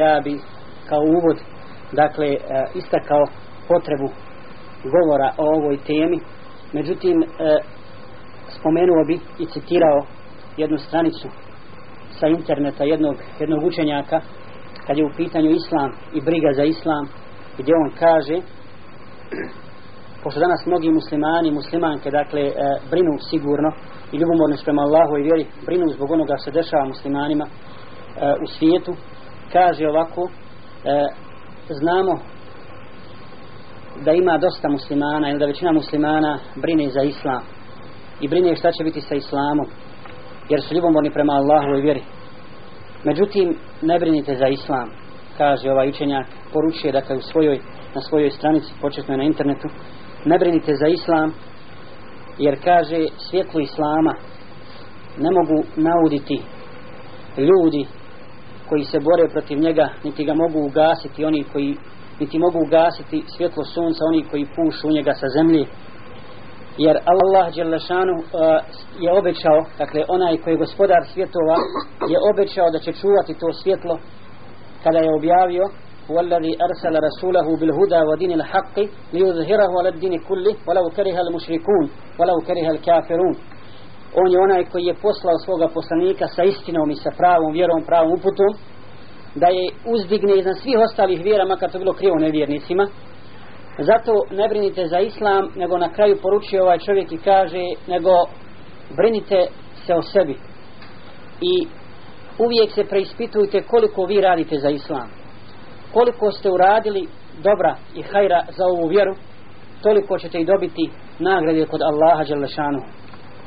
Ja bi kao uvod dakle e, istakao potrebu govora o ovoj temi. Međutim e, spomenuo bi i citirao jednu stranicu sa interneta jednog, jednog učenjaka kad je u pitanju islam i briga za islam gdje on kaže pošto danas mnogi muslimani, muslimanke dakle e, brinu sigurno i ljubomorni prema Allahu i vjeri brinu zbog onoga što se dešava muslimanima e, u svijetu kaže ovako e, znamo da ima dosta muslimana ili da većina muslimana brine za islam. I brine šta će biti sa islamom jer su ljubomorni prema Allahu i vjeri. Međutim ne brinite za islam kaže ovaj učenjak poručuje dakle u svojoj na svojoj stranici početno na internetu. Ne brinite za islam jer kaže svjetlo islama ne mogu nauditi ljudi koji se bore protiv njega niti ga mogu ugasiti oni koji niti mogu ugasiti svjetlo sunca oni koji pušu u njega sa zemlje jer Allah Đelešanu uh, je obećao dakle onaj koji je gospodar svjetova je obećao da će čuvati to svjetlo kada je objavio والذي أرسل رسوله بالهدى ودين الحق ليظهره على الدين كله ولو كره المشركون ولو كره الكافرون on je onaj koji je poslao svoga poslanika sa istinom i sa pravom vjerom, pravom uputom da je uzdigne iznad svih ostalih vjera makar to bilo krivo nevjernicima. Zato ne brinite za islam nego na kraju poručuje ovaj čovjek i kaže nego brinite se o sebi. I uvijek se preispitujte koliko vi radite za islam. Koliko ste uradili dobra i hajra za ovu vjeru toliko ćete i dobiti nagrade kod Allaha Đalešanu